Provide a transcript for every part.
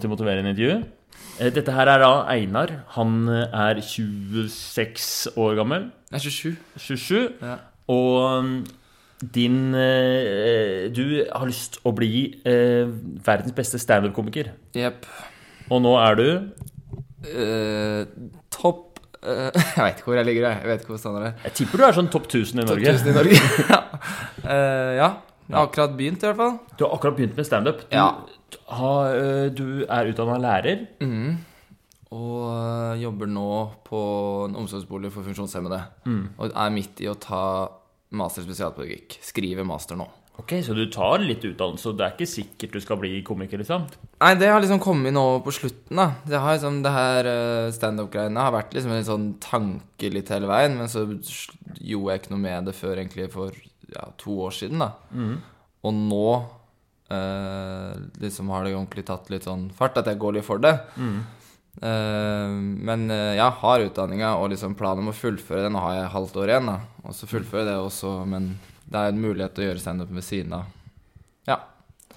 Velkommen til motiverende intervju. Eh, Dette her er da Einar. Han eh, er 26 år gammel. Er 27. 27. Ja. Og mm, din eh, Du har lyst å bli verdens beste standup-komiker. Jepp. Og nå er du uh, topp Jeg vet ikke hvor jeg ligger, jeg. Jeg vet ikke hvor standard er. Jeg tipper du er sånn topp 1000 i Norge. 1000 i Norge. ja. Uh, ja. Jeg har akkurat begynt, i hvert fall. Du har akkurat begynt med standup. Du, Ja. Har, eh, du er utdanna lærer. Mm. Og eh, jobber nå på en omsorgsbolig for funksjonshemmede. Og er midt i å ta master spesialpedagogikk. Skriver master nå. Ok, Så du tar litt utdannelse, og det er ikke sikkert du skal bli komiker, liksom? Nei, det har liksom kommet nå på slutten, da. Det har liksom, det her eh, standup-greiene har vært liksom en sånn tanke litt hele veien, men så gjorde jeg ikke noe med det før egentlig for ja, to år siden, da. Og nå eh, liksom har det ordentlig tatt litt sånn fart, at jeg går litt for det. Eh, men uh, jeg har utdanninga og liksom planen om å fullføre det. Nå har jeg halvt år igjen, da. Og så fullføre det også, men det er en mulighet til å gjøre standup ved siden av. Ja.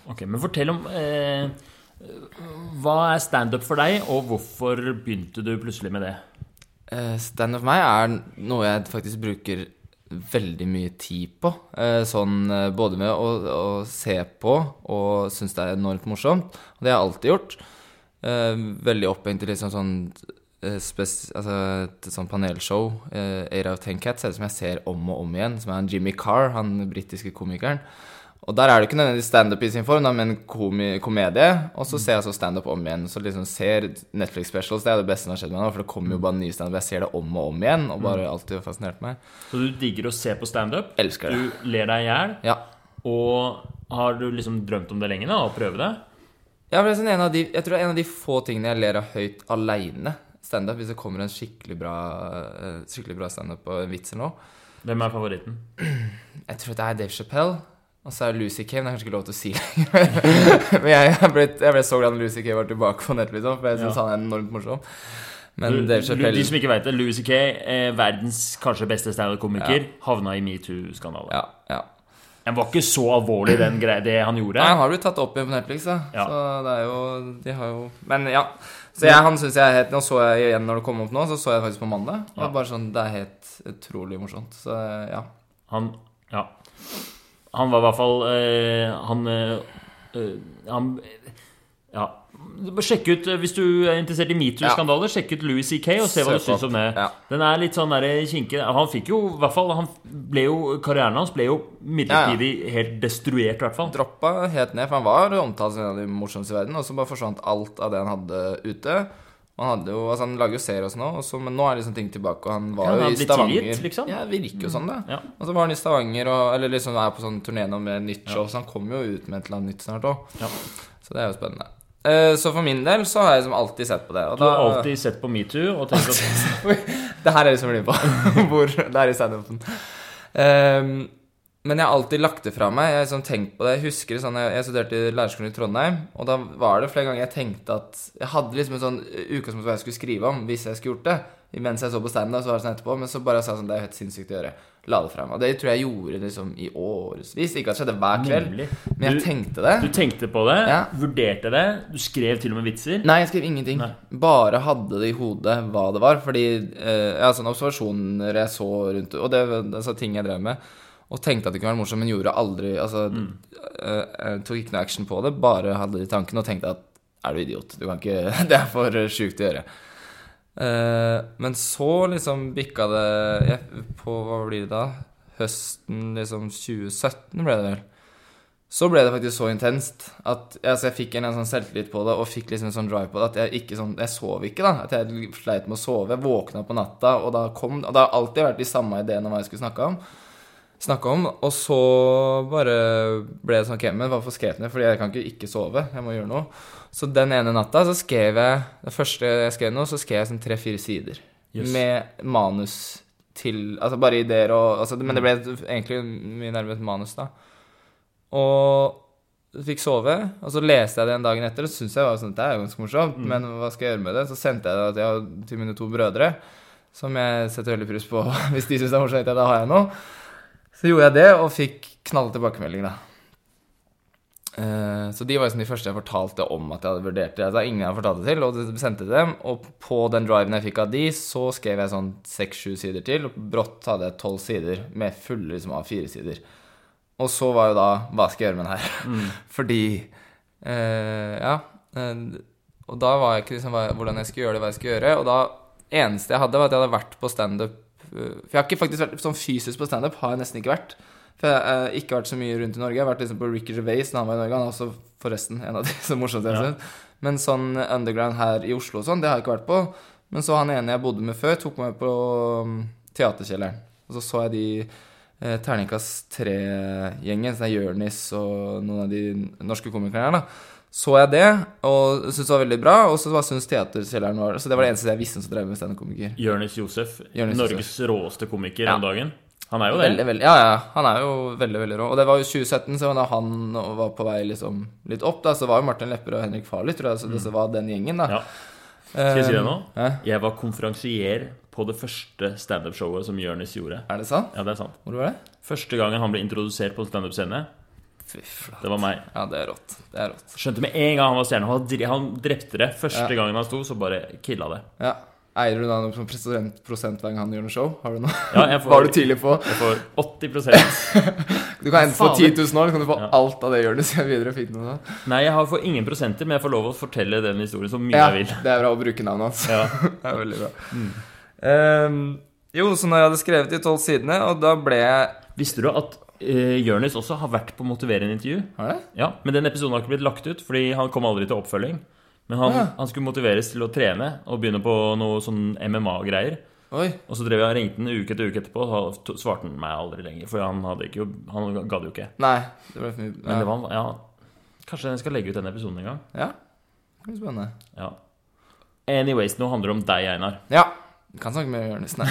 Ok, Men fortell om eh, Hva er standup for deg, og hvorfor begynte du plutselig med det? Eh, Standup for meg er noe jeg faktisk bruker veldig mye tid på. Eh, Sånn eh, både med å, å se på og synes det er enormt morsomt. Og det har jeg alltid gjort. Eh, Veldig opphengt i liksom sånn spes, altså et sånn panelshow, Eight of Ten Cats, er det som jeg ser om og om igjen, som er han Jimmy Carr, han britiske komikeren. Og der er det ikke nødvendigvis standup i sin form, da, men komi komedie. Og så ser jeg så standup om igjen. Så liksom ser Netflix specials, det er det beste som har skjedd meg nå. For det kommer jo bare nye standup. Jeg ser det om og om igjen, og bare alltid har fascinert meg. Så du digger å se på standup? Elsker det. Du ler deg i hjel? Ja. Og har du liksom drømt om det lenge, da? Å prøve det? Ja, for det er sånn en av de, jeg tror det er en av de få tingene jeg ler av høyt aleine. Standup. Hvis det kommer en skikkelig bra, eh, skikkelig bra standup og en vits eller noe. Hvem er favoritten? Jeg tror det er Dave Chappelle. Og så er Lucy Cave det er kanskje ikke lov til å si lenger. men jeg, jeg, ble, jeg ble så glad når Lucy Cave var tilbake på nett, liksom, for jeg syns Ja. han er enormt morsom. Men Dave Chappelle De som ikke vet det, Louis C.K., eh, verdens kanskje beste standup-komiker, havna i metoo-skandalen. Ja, ja. Den var ikke så alvorlig, den greia, det han gjorde. Nei, han har blitt tatt opp igjen på Netflix, da. Ja. Så det er jo De har jo Men ja. Så jeg, han synes jeg er helt Nå så jeg igjen når det kom opp nå, så så jeg faktisk på mandag. Og Ja. bare sånn Det er helt utrolig morsomt. Så ja. Han Ja. Han var i hvert fall eh, Han eh, eh, Han Ja. Sjekk ut, Hvis du er interessert i metoo-skandaler, sjekk ut Louis C.K. og se hva du syns om det. Ja. Den er litt sånn kinke Han fikk jo i hvert fall han ble jo, Karrieren hans ble jo midlertidig helt destruert, i hvert fall. Droppa helt ned, for han var omtalt som en av de morsomste i verden, og så bare forsvant alt av det han hadde ute. Han hadde jo, altså han lager jo serier og sånn også, men nå er liksom ting tilbake, og han var Ja, han jo i Stavanger. tilgitt, liksom. Ja, det virker jo sånn, det. Ja. Og så var han i Stavanger, og, eller liksom er på sånn turné nå med nytt show, så han kommer jo ut med et eller annet nytt snart òg. Ja. Så det er jo spennende. Eh, så for min del så har jeg liksom alltid sett på det. Du har da, alltid sett på metoo og tenkt at det her er liksom blir på. Hvor det er i standupen. Um, men jeg har alltid lagt det fra meg. Jeg har liksom tenkt på det. Jeg husker sånn, jeg, jeg studerte i lærerskolen i Trondheim, og da var det flere ganger jeg tenkte at Jeg hadde liksom en sånn utgangspunkt hva jeg skulle skrive om hvis jeg skulle gjort det. Mens jeg så på standup, så var det sånn etterpå. Men så bare sa jeg sånn Det er jo helt sinnssykt å gjøre. La det fra meg. Og det tror jeg gjorde liksom i årevis. Ikke at det skjedde hver kveld, Nemlig. men jeg Du- tenkte det. Du tenkte på det, Ja. vurderte det, du skrev til og med vitser. Nei, jeg skrev ingenting. Nei. Bare hadde det i hodet hva det var. Fordi eh, Ja, sånne observasjoner jeg så rundt Og det var altså, ting jeg drev med. Og tenkte at det kunne være morsomt, men gjorde aldri Altså mm. uh, tok ikke noe action på det. Bare hadde det i tanken og tenkte at er du idiot? Du kan ikke Det er for sjukt å gjøre. Uh, men så liksom bikka det jeg, På hva blir det da? Høsten liksom 2017 ble det vel. Så ble det faktisk så intenst at altså, jeg fikk en, en sånn selvtillit på det og fikk liksom en sånn drive på det at jeg ikke sånn Jeg sov ikke, da. At jeg sleit med å sove. Jeg våkna på natta, og da kom Og det har alltid vært de samme ideene om hva jeg skulle snakke om. Snakke om Og så bare ble det sånn Ok, men hvorfor skrev jeg ned? Fordi jeg kan ikke ikke sove. Jeg må gjøre noe. Så den ene natta så skrev jeg Det første jeg skrev nå, så skrev jeg sånn tre-fire sider. Yes. Med manus til Altså bare ideer og altså, Men det ble egentlig mye nærmere et manus, da. Og fikk sove. Og så leste jeg det en dagen etter, og syntes jeg var sånn, det er ganske morsomt. Men hva skal jeg gjøre med det? Så sendte jeg det til mine to brødre, som jeg setter veldig pris på. Hvis de syns det er morsomt, da har jeg noe. Så gjorde jeg det, og fikk knall tilbakemelding, da. Eh, så de var liksom de første jeg fortalte om at jeg hadde vurdert det. Altså, ingen jeg fortalt det til, og sendte til dem. Og på den driven jeg fikk av de, så skrev jeg sånn seks-sju sider til. Og brått hadde jeg tolv sider med fulle liksom, av fire sider. Og så var jo da Hva skal jeg gjøre med den her? Fordi eh, Ja. Eh, og da var jeg ikke liksom hvordan jeg skulle gjøre det, hva jeg skulle gjøre. Og da eneste jeg hadde, var at jeg hadde vært på standup For jeg har ikke faktisk vært sånn fysisk på standup, har jeg nesten ikke vært. For jeg har eh, ikke vært så mye rundt i Norge. Jeg har vært liksom på Ricky Gervais da han var i Norge. Han er også forresten en av de så morsomste jeg har sett. Men sånn underground her i Oslo og sånn, det har jeg ikke vært på. Men så han ene jeg bodde med før, tok meg på um, Teaterkjelleren. Og så så jeg de eh, Terningkast tre-gjengen, sånn Jonis og noen av de norske komikerne her, da. Så jeg det, og syntes det var veldig bra. Og så var- syntes Teaterkjelleren var Så det var det eneste jeg visste som drev med standup-komiker. Jonis Josef, Jørnes Norges råeste komiker Ja. om dagen. Han er jo det. Veldig, veldig, ja, ja. Han er jo veldig, veldig rå. Og det var jo 2017, så da han var på vei liksom litt opp, da, så var jo Martin Lepperød og Henrik Farley, tror jeg, så det var den gjengen, da. Ja. Skal jeg si det nå? Eh, Jeg var konferansier på det første standup-showet som Jonis gjorde. Er det sant? Ja, det er sant. Hvor var det? Første gangen han ble introdusert på en standup-scene, Fy flate. det var meg. Ja, det er rått. Det er rått. Skjønte med en gang han var stjerne. Han Han drepte det. Første Ja. gangen han sto, så bare killa det. Ja. Eier du da noe som prosent, prosent hver gang han gjør noe show? Har du noe? Ja, jeg får, Var du tidlig på? jeg får 80% Du kan enten få Faen. 10 000 år, så kan du få Ja. alt av det Jonis gjør videre. Fint med det. Nei, jeg har får ingen prosenter, men jeg får lov å fortelle den historien så mye Ja, jeg vil. det er bra å bruke navnet hans. Ja. Det er veldig bra. Ehm, jo, så når jeg hadde skrevet de tolv sidene, og da ble jeg Visste du at uh, Jonis også har vært på motiverende intervju? Har det? Ja, men den episoden har ikke blitt lagt ut, fordi han kom aldri til oppfølging. Men han, Ja. han skulle motiveres til å trene og begynne på noe sånn MMA-greier. Oi. Og så drev jeg og ringte han uke etter uke etterpå, og så svarte han meg aldri lenger. For han hadde ikke Han gadd jo ikke. Nei. Det ble for mye. Men det var Ja, kanskje jeg skal legge ut denne episoden en gang. ja. Det blir spennende. Ja. Anyways, nå handler det om deg, Einar. Ja. Du kan snakke med Jonis. Nei.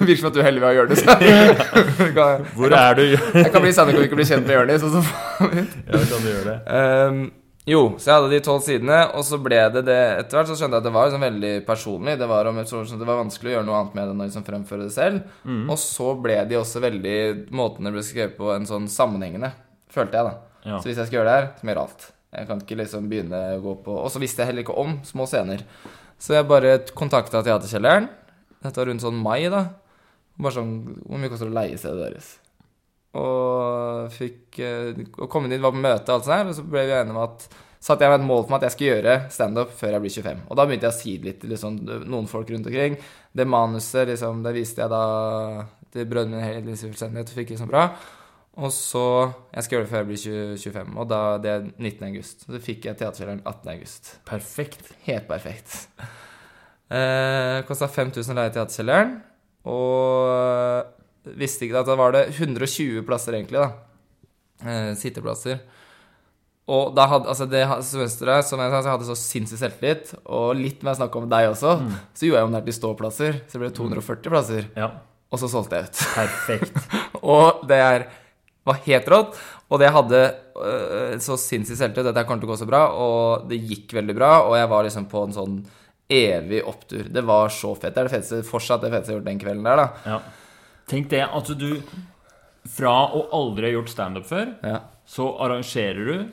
Virker som at du heller vil ha. Kan- Hvor er du? Jeg kan bli standup-komiker og bli kjent med Jonis. og så Ja, kan du gjøre det? Ehm, jo, så jeg hadde de tolv sidene, og så ble det det etter hvert. Så skjønte jeg at det var liksom veldig personlig. Det var, om det var vanskelig å gjøre noe annet med det enn å liksom fremføre det selv. Mm. Og så ble de også veldig Måten det ble skrevet på, en sånn sammenhengende, følte jeg, da. Ja. Så hvis jeg skal gjøre det her, så må jeg gjøre alt. Jeg kan ikke liksom begynne å gå på Og så visste jeg heller ikke om små scener. Så jeg bare kontakta Teaterkjelleren. Dette var rundt sånn mai, da. Bare sånn Hvor mye koster det å leie stedet deres? Og fikk eh, Og kom inn dit, var på møte og alt sånt her, og så ble vi enige om at Satte jeg meg et mål for meg at jeg skulle gjøre standup før jeg blir 25. Og da begynte jeg å si litt til liksom, noen folk rundt omkring. Det manuset liksom, det viste jeg da til brødrene mine helt i fullstendighet og fikk liksom bra. Og så Jeg skal gjøre det før jeg blir 20, 25, og da det er 19. august. Så fikk jeg teaterfilmen 18. august. Perfekt. Helt perfekt. Eh, Kosta 5000 å leie Teaterkjelleren. Og visste ikke at da var det 120 plasser, egentlig, da. Eh, sitteplasser. Og da hadde, altså det semesteret som jeg sa, så jeg hadde så sinnssykt selvtillit, og litt med snakk om deg også, så gjorde jeg om det til ståplasser. Så det ble 240 plasser. Ja. Og så solgte jeg ut. Perfekt. Og det er, var helt rått. Og det hadde øh, så sinnssykt selvtillit. Dette kommer til å gå så bra. Og det gikk veldig bra. Og jeg var liksom på en sånn evig opptur. Det var så fett. Det er det feteste, fortsatt det feteste jeg har gjort den kvelden der, da. Ja. Tenk det at du fra å aldri ha gjort standup før, Ja. så arrangerer du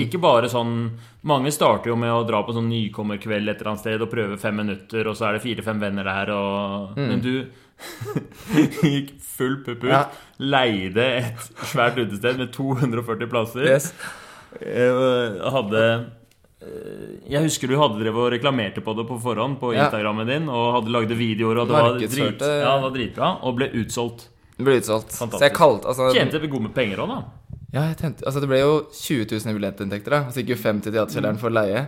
Ikke bare sånn Mange starter jo med å dra på sånn nykommerkveld et eller annet sted og prøve fem minutter, og så er det fire-fem venner der, og Men du gikk full pupp ut. Ja. Leide et svært utested med 240 plasser. Yes. Eh, hadde Jeg husker du hadde drevet og reklamerte på det på forhånd på. Instagrammen din, og hadde lagde videoer, og det var, drit, ja, det var dritbra, og ble utsolgt. Det ble utsolgt. Fantastisk. Så jeg kalte altså, Tjente du gode med penger òg, da. Ja, jeg tjente Altså, det ble jo 20 000 i billettinntekter, da. Og så gikk jo 50 til Teaterkjelleren for leie.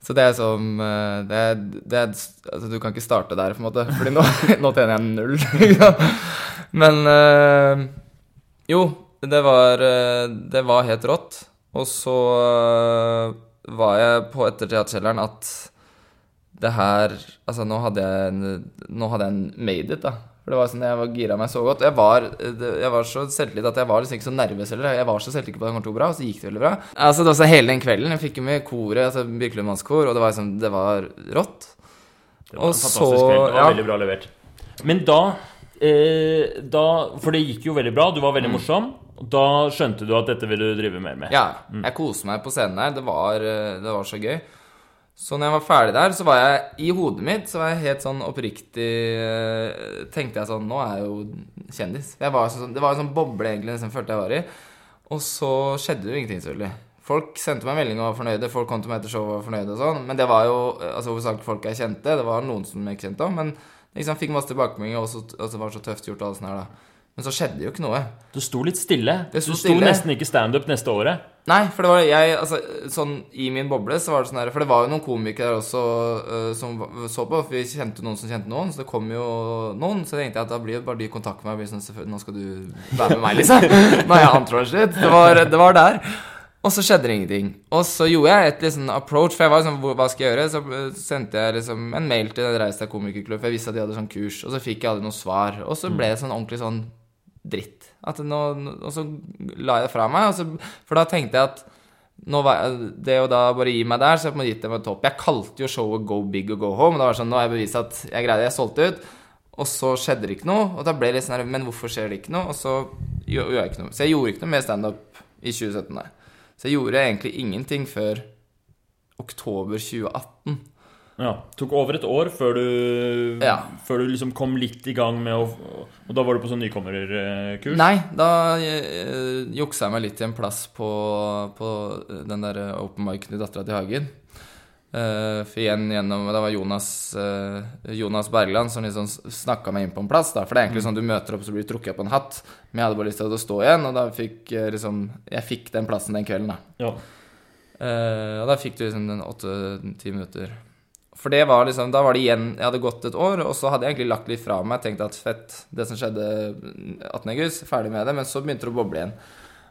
Så det er som eh, det er, det er, Altså, du kan ikke starte der, på en måte. Fordi nå, nå tjener jeg null. ikke? Men øh, Jo, det var eh, Det var helt rått. Og så eh, var jeg på etter Teaterkjelleren at det her Altså, nå hadde jeg en, Nå hadde jeg en made it, da. For det var sånn, Jeg var gira meg så godt. Jeg var, jeg var så selvtillit at jeg var liksom ikke så nervøs heller. Jeg var så selvsikker på at det kom til å gå bra, og så gikk det veldig bra. Altså, det var så Hele den kvelden jeg fikk jo med koret, altså Birkelund mannskor, og det var liksom Det var rått. Det var Og en fantastisk så- kveld. Det var ja. veldig bra levert. Men da, eh, da For det gikk jo veldig bra. Du var veldig morsom. Da skjønte du at dette ville du drive mer med? Ja. Jeg koste meg på scenen her. Det var, eh, det var så gøy. Så når jeg var ferdig der, så var jeg i hodet mitt så var jeg helt sånn oppriktig eh, Tenkte jeg sånn Nå er jeg jo kjendis. Jeg var sånn, det var en sånn boble egentlig som jeg følte jeg var i. Og så skjedde det jo ingenting, selvfølgelig. Folk sendte meg melding og var fornøyde. Folk kom til meg etter showet og var fornøyde og sånn. Men det var jo eh, altså hovedsakelig folk jeg kjente. Det var noen som jeg ikke kjente om. Men liksom fikk masse tilbakemeldinger, og så og så var det så tøft gjort og alt sånt her, da. Men så skjedde jo ikke noe. Du sto litt stille. Det sto du sto stille. nesten ikke standup neste året. Nei, for det var jeg altså, Sånn i min boble så var det sånn her For det var jo noen komikere der også uh, som så på. For vi kjente noen som kjente noen, så det kom jo noen. Så tenkte jeg at da blir det bare de i kontakt med meg. Blir sånn, Nå skal du være med meg, liksom. Nå er jeg antroen litt. Det var, det var der. Og så skjedde det ingenting. Og så gjorde jeg et liksom approach, for jeg var sånn Hva skal jeg gjøre? Så øh, sendte jeg liksom en mail til Reis deg komikerklubb, for jeg visste at de hadde sånn kurs. Og så fikk jeg aldri noe svar. Og så ble det sånn ordentlig sånn dritt. Nå, og så la jeg det fra meg. Så, for da tenkte jeg at var det å da bare gi meg der, så jeg på en gitt dem meg topp. Jeg kalte jo showet Go Big og Go Home. Det var sånn, Nå har jeg bevist at jeg greide det. Jeg solgte ut. Og så skjedde det ikke noe. Og da ble det litt sånn Men hvorfor skjer det ikke noe? Og så gjorde jeg ikke noe. Så jeg gjorde ikke noe mer standup i 2017, nei. Så jeg gjorde egentlig ingenting før oktober 2018. Ja, Tok over et år før du, Ja. før du liksom kom litt i gang med å Og da var du på sånn nykommerkurs? Nei, da uh, juksa jeg meg litt til en plass på, på den der open micen i Dattera til Hagen. Uh, for igjen gjennom Det var Jonas, uh, Jonas Bergland som liksom snakka meg inn på en plass. da For det er egentlig sånn du møter opp, så blir du trukket på en hatt. Men jeg hadde bare lyst til å stå igjen, og da fikk jeg liksom Jeg fikk den plassen den kvelden, da. Ja. Eh, og da fikk du liksom den åtte-ti minutter. For det var liksom, da var det igjen Jeg hadde gått et år, og så hadde jeg egentlig lagt litt fra meg. Tenkte at fett, det som skjedde 18. august, ferdig med det. Men så begynte det å boble igjen.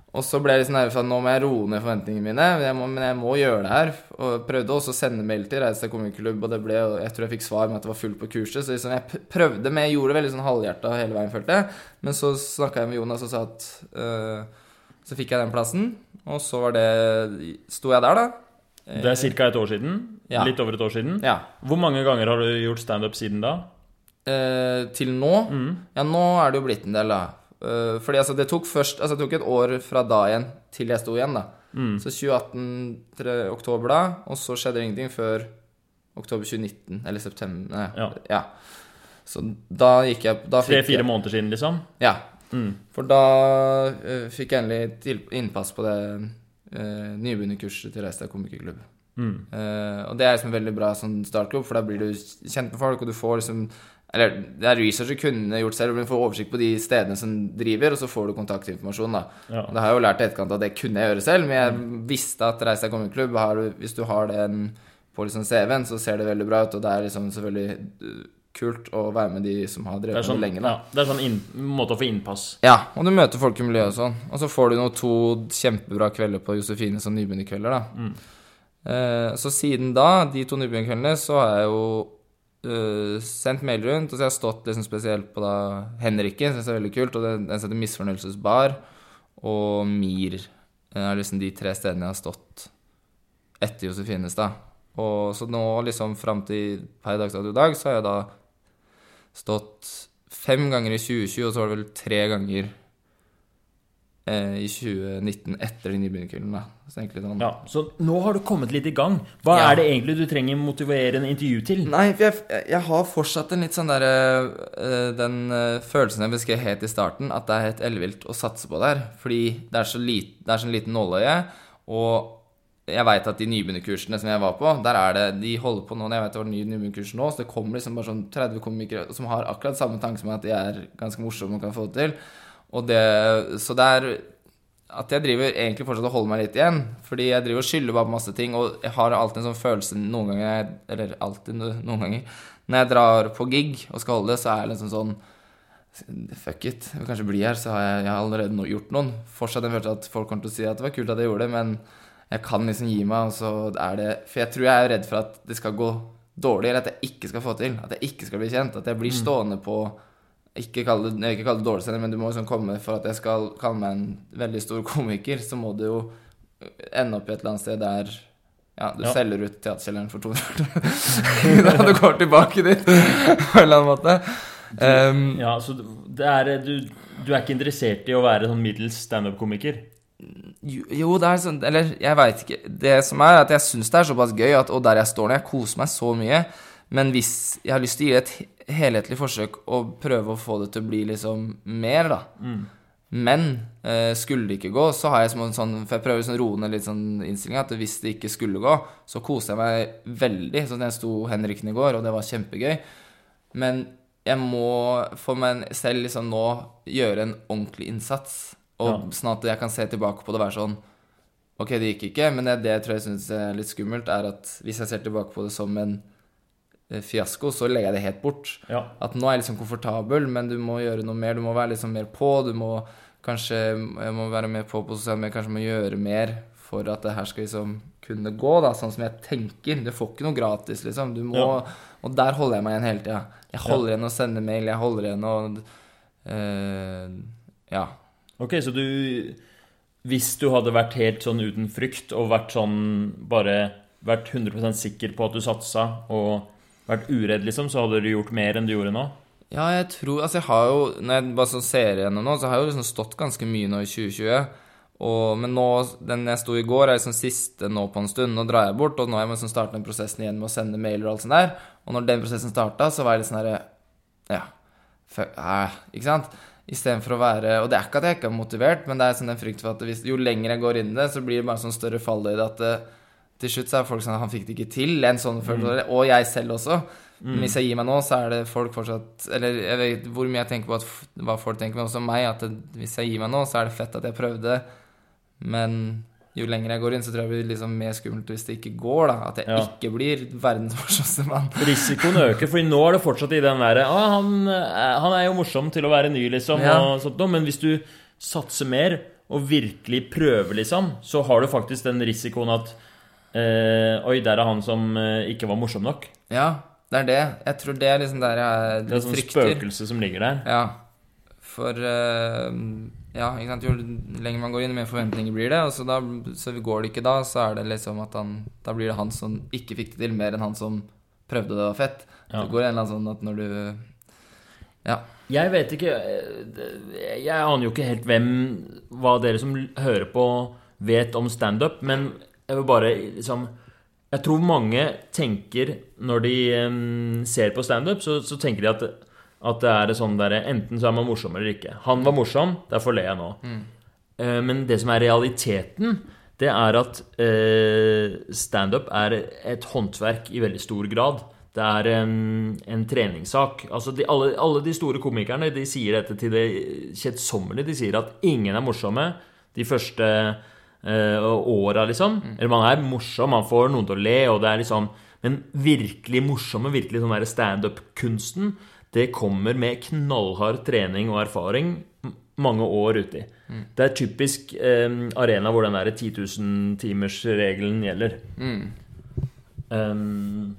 Og så ble jeg sånn nervøs for at nå må jeg roe ned forventningene mine. Jeg, må, men jeg må gjøre det her. Og prøvde også å sende mail til Reistad komikerklubb, og det ble, jeg tror jeg fikk svar med at det var fullt på kurset. Så liksom jeg prøvde, men jeg gjorde det veldig sånn halvhjerta hele veien, følte jeg. Men så snakka jeg med Jonas og sa at øh, Så fikk jeg den plassen, og så var det Sto jeg der, da. Det er ca. et år siden. Ja. Litt over et år siden. Ja. Hvor mange ganger har du gjort standup siden da? Eh, til nå Mm. Ja, nå er det jo blitt en del, da. Eh, fordi altså, det tok først Altså, det tok et år fra da igjen til jeg sto igjen, da. Mm. Så 2018 3, oktober da, og så skjedde det ingenting før oktober 2019. Eller september Nei, Ja. Så da gikk jeg Tre-fire måneder siden, liksom? Ja. Mm. For da eh, fikk jeg endelig innpass på det uh, nybegynnerkurset til Reistad komikerklubb. Mm. Eh, og det er liksom en veldig bra sånn startklubb, for da blir du kjent med folk, og du får liksom Eller det er research du kunne gjort selv, men du får oversikt på de stedene som driver, og så får du kontaktinformasjon, da. Ja. Og det har jeg jo lært i etterkant at det kunne jeg gjøre selv, men jeg visste at Reis deg kongeklubb, Hvis du har den på liksom CV-en, så ser det veldig bra ut, og det er liksom selvfølgelig eh, kult å være med de som har drevet sånn, med det lenge, da. ja, det er sånn inn, måte å få innpass. Ja, og du møter folk i miljøet og sånn. Og så får du noen to kjempebra kvelder på Josefine som nybegynnerkvelder, da. Mm. Eh, så siden da, de to nybegynnerkveldene, så har jeg jo eh, sendt mail rundt, og så har jeg stått liksom spesielt på da Henrikke, syns jeg er veldig kult, og den, heter Misfornøyelsesbar, og Mir. Er liksom de tre stedene jeg har stått etter Josefines, da. Og så nå liksom fram til per dags dato i dag, så har jeg da stått fem ganger i 2020, og så var det vel tre ganger i 2019 etter de nye begynnerkullene. Så sånn Ja, Så nå har du kommet litt i gang. Hva Ja. er det egentlig du trenger motiverende intervju til? Nei, jeg, jeg har fortsatt en litt sånn derre øh, Den øh, følelsen jeg beskrev helt i starten, at det er helt ellevilt å satse på der. Fordi det er så, lit, det er så liten nåløye. Og jeg veit at de nybegynnerkursene som jeg var på, der er det De holder på nå når jeg vet det var ny nybegynnerkurs nå, så det kommer liksom bare sånn 30 komikere som har akkurat samme tanke som at de er ganske morsomme og kan få det til. Og det Så det er at jeg driver egentlig fortsatt og holder meg litt igjen. Fordi jeg driver og skylder bare på masse ting, og jeg har alltid en sånn følelse noen ganger Eller alltid noen ganger. Når jeg drar på gig og skal holde det, så er jeg liksom sånn Fuck it. Jeg vil kanskje bli her, så har jeg, jeg har allerede no, gjort noen. Fortsatt en følelse at folk kommer til å si at det var kult at jeg gjorde det, men jeg kan liksom gi meg, og så er det For jeg tror jeg er redd for at det skal gå dårlig, eller at jeg ikke skal få til. At jeg ikke skal bli kjent. At jeg blir stående på ikke kalle det, ikke kalle det dårlig stemning, men du må liksom komme for at jeg skal kalle meg en veldig stor komiker, så må du jo ende opp i et eller annet sted der ja, du Ja. selger ut Teaterkjelleren for 200 Da du går tilbake dit på en eller annen måte. Um, Ja, så det er du, du er ikke interessert i å være sånn middels standup-komiker? jo, jo, det er sånn Eller jeg veit ikke. Det som er, at jeg syns det er såpass gøy, at, og der jeg står nå, jeg koser meg så mye. Men hvis jeg har lyst til å gi det et helhetlig forsøk å prøve å få det til å bli liksom mer, da Men eh, skulle det ikke gå, så har jeg som en sånn For jeg prøver sånn roende litt sånn innstillinga at hvis det ikke skulle gå, så koser jeg meg veldig. Sånn jeg sto Henriken i går, og det var kjempegøy. Men jeg må for meg selv liksom nå gjøre en ordentlig innsats. Og Ja. Sånn at jeg kan se tilbake på det og være sånn Ok, det gikk ikke, men det, det jeg tror jeg syns er litt skummelt, er at hvis jeg ser tilbake på det som en fiasko, så legger jeg det helt bort. Ja. At nå er jeg liksom komfortabel, men du må gjøre noe mer. Du må være liksom mer på. Du må kanskje jeg må være mer på på sosiale medier. Kanskje må gjøre mer for at det her skal liksom kunne gå, da. Sånn som jeg tenker. Du får ikke noe gratis, liksom. Du må Ja. Og der holder jeg meg igjen hele tida. Jeg holder igjen å sende mail, jeg holder igjen å eh, Ja. Ok, så du Hvis du hadde vært helt sånn uten frykt og vært sånn bare vært 100% sikker på at du satsa og vært uredd, liksom, så hadde du gjort mer enn du gjorde nå? Ja, jeg tror Altså, jeg har jo Når jeg bare sånn ser igjennom nå, så har jeg jo liksom stått ganske mye nå i 2020. Og, men nå, den jeg sto i går, er liksom siste nå på en stund. Nå drar jeg bort, og nå har jeg liksom starta den prosessen igjen med å sende mailer og alt sånt der. Og når den prosessen starta, så var jeg litt sånn herre Ja, fuck, eh, ikke sant? Istedenfor å være Og det er ikke at jeg ikke er motivert, men det er sånn den frykt for at hvis, jo lenger jeg går inn i det, så blir det bare sånn større falløyde at det, til slutt så er folk sånn at Han fikk det ikke til. En sånn følelse. Og jeg selv også. Men hvis jeg gir meg nå, så er det folk fortsatt Eller jeg vet hvor mye jeg tenker på at, hva folk tenker, men også meg. At det, hvis jeg gir meg nå, så er det fett at jeg prøvde. Men jo lenger jeg går inn, så tror jeg det blir liksom mer skummelt hvis det ikke går. da At jeg Ja. ikke blir verdens morsomste mann. Risikoen øker, fordi nå er det fortsatt i den derre ah, han, er- han er jo morsom til å være ny, liksom, Ja. og sånt. Men hvis du satser mer og virkelig prøver, liksom, så har du faktisk den risikoen at eh, Oi, der er han som eh, ikke var morsom nok. Ja, det er det. Jeg tror det er liksom der jeg Det er sånn frykter. spøkelse som ligger der. Ja. For eh, Ja, ikke sant. Jo lenger man går inn, jo mer forventninger blir det. Og så, da, så går det ikke da, så er det liksom at han Da blir det han som ikke fikk det til, mer enn han som prøvde det var fett. Ja. Det går en eller annen sånn at når du Ja. Jeg vet ikke eh, Jeg aner jo ikke helt hvem Hva dere som hører på, vet om standup, men jeg vil bare liksom Jeg tror mange tenker Når de um, ser på standup, så, så tenker de at, at det er sånn derre Enten så er man morsom eller ikke. Han var morsom, derfor ler jeg nå. Eh, Men det som er realiteten, det er at uh, standup er et håndverk i veldig stor grad. Det er en, en treningssak. Altså de, alle, alle de store komikerne de sier dette til det kjedsommelige. De sier at ingen er morsomme de første eh, åra, liksom. Eller man er morsom, man får noen til å le, og det er liksom Men virkelig morsomme, virkelig sånn standup-kunsten, det kommer med knallhard trening og erfaring mange år uti. Det er typisk eh, arena hvor den der 10 000-timersregelen gjelder. Um,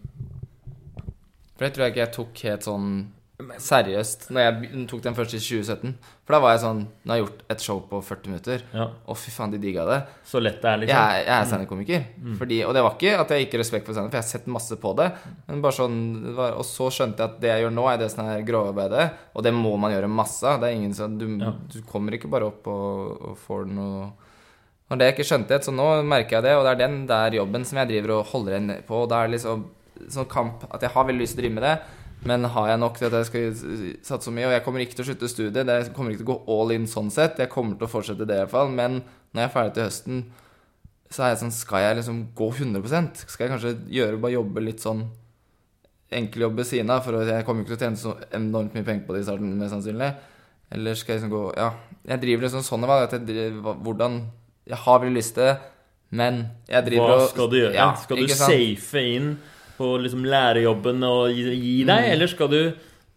For det tror jeg ikke jeg tok helt sånn seriøst når jeg tok den først i 2017. For da var jeg sånn Nå har jeg gjort et show på 40 minutter. ja, Å, fy faen, de digga det. så lett det er, liksom. Jeg, jeg er standup-komiker. Fordi- Og det var ikke at jeg ikke respekt for standup, for jeg har sett masse på det. Men bare sånn, var, Og så skjønte jeg at det jeg gjør nå, er det sånn her grovarbeidet. Og det må man gjøre masse av. Det er ingen sånn, du, Ja. du kommer ikke bare opp og, og får noe Når det jeg ikke skjønte, så nå merker jeg det, og det er den der jobben som jeg driver og holder igjen på. Og det er liksom sånn kamp at jeg har veldig lyst til å drive med det. Men har jeg nok til at jeg skal satse så mye? Og jeg kommer ikke til å slutte studiet. Det kommer ikke til å gå all in sånn sett. Jeg kommer til å fortsette det i hvert fall. Men når jeg er ferdig til høsten, så er jeg sånn Skal jeg liksom gå 100 Skal jeg kanskje gjøre bare jobbe litt sånn enkel jobb ved siden av? For jeg kommer ikke til å tjene så enormt mye penger på det i starten, mest sannsynlig. Eller skal jeg liksom gå Ja. Jeg driver liksom sånn valg at jeg driver, hvordan Jeg har veldig lyst til det, men jeg driver og Hva skal du gjøre? Ja, skal du safe inn på liksom lærerjobben og gi, gi deg, Mm. eller skal du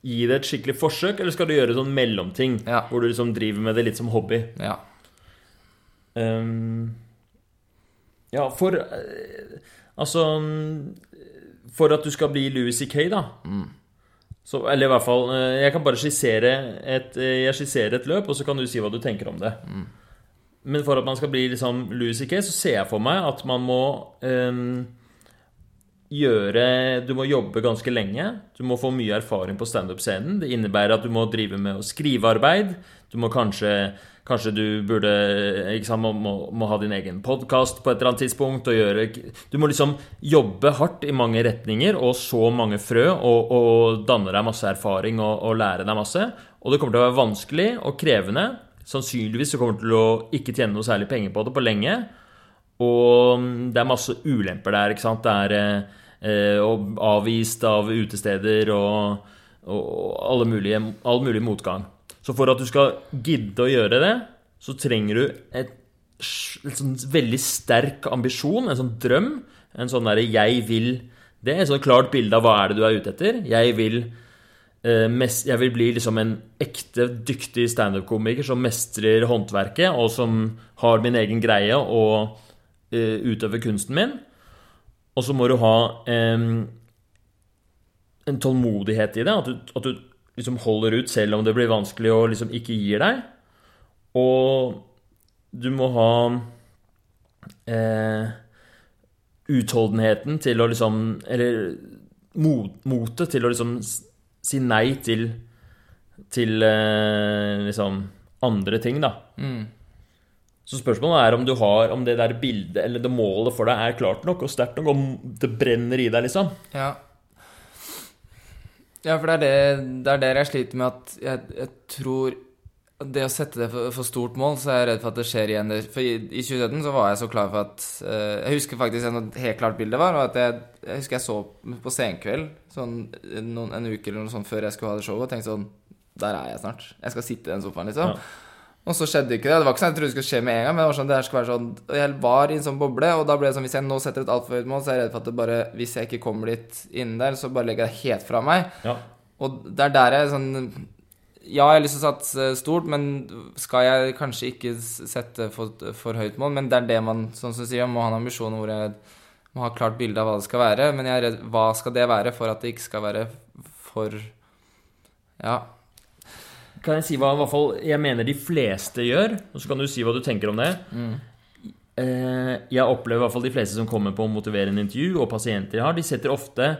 gi det et skikkelig forsøk, eller skal du gjøre sånn mellomting, Ja. hvor du liksom driver med det litt som hobby? Ja. um, ja, for eh, Altså mm, For at du skal bli Louis C.K., da så, Eller i hvert fall eh, Jeg kan bare skissere et, eh, jeg skisserer et løp, og så kan du si hva du tenker om det. Men for at man skal bli liksom Louis C.K., så ser jeg for meg at man må ehm, gjøre Du må jobbe ganske lenge. Du må få mye erfaring på standup-scenen. Det innebærer at du må drive med å skrivearbeid. Du må kanskje Kanskje du burde sant, må, må, må ha din egen podkast på et eller annet tidspunkt. Gjøre, du må liksom jobbe hardt i mange retninger og så mange frø og, og danne deg masse erfaring og, og lære deg masse. Og det kommer til å være vanskelig og krevende. Sannsynligvis så kommer du til å ikke tjene noe særlig penger på det på lenge. Og det er masse ulemper der. ikke sant? Det er eh, avvist av utesteder og, og mulige, all mulig motgang. Så for at du skal gidde å gjøre det, så trenger du et, et sånn veldig sterk ambisjon, en sånn drøm. En sånn derre 'jeg vil' det. Et sånn klart bilde av hva er det du er ute etter. Jeg vil, eh, mest, jeg vil bli liksom en ekte, dyktig standup-komiker som mestrer håndverket, og som har min egen greie og eh, utøver kunsten min. Og så må du ha eh, en tålmodighet i det. At du, at du liksom holder ut selv om det blir vanskelig og liksom ikke gir deg. Og du må ha eh, utholdenheten til å liksom Eller mot, motet til å liksom si nei til Til eh, liksom andre ting, da. Mm. Så spørsmålet er om du har Om det der bildet eller det målet for deg er klart nok og sterkt nok, om det brenner i deg, liksom. Ja. Ja, for det er, det, det er der jeg sliter med at jeg, jeg tror det å sette det for, for, stort mål, så er jeg redd for at det skjer igjen. For i, i 2017 så var jeg så klar for at uh, Jeg husker faktisk et helt klart bilde var, og at jeg, jeg husker jeg så på Senkveld sånn noen, en uke eller noe sånt før jeg skulle ha det showet, og tenkte sånn Der er jeg snart. Jeg skal sitte i den sofaen, liksom. Ja. Og så skjedde ikke det. Det var ikke sånn jeg trodde det skulle skje med en gang, men det var sånn, det her skulle være sånn Jeg var i en sånn boble, og da ble det sånn Hvis jeg nå setter et altfor høyt mål, så er jeg redd for at det bare Hvis jeg ikke kommer dit innen der, så bare legger jeg det helt fra meg. Ja. Og det er der jeg sånn Ja, jeg har lyst til å satse stort, men skal jeg kanskje ikke sette for, for høyt mål? Men det er det man, sånn som du sier, må ha en ambisjon hvor jeg må ha klart bilde av hva det skal være. Men jeg er redd Hva skal det være for at det ikke skal være for Ja kan jeg si hva i hvert fall jeg mener de fleste gjør, og så kan du si hva du tenker om det. Mm. Jeg opplever i hvert fall de fleste som kommer på å motivere en intervju, og pasienter jeg har, de setter ofte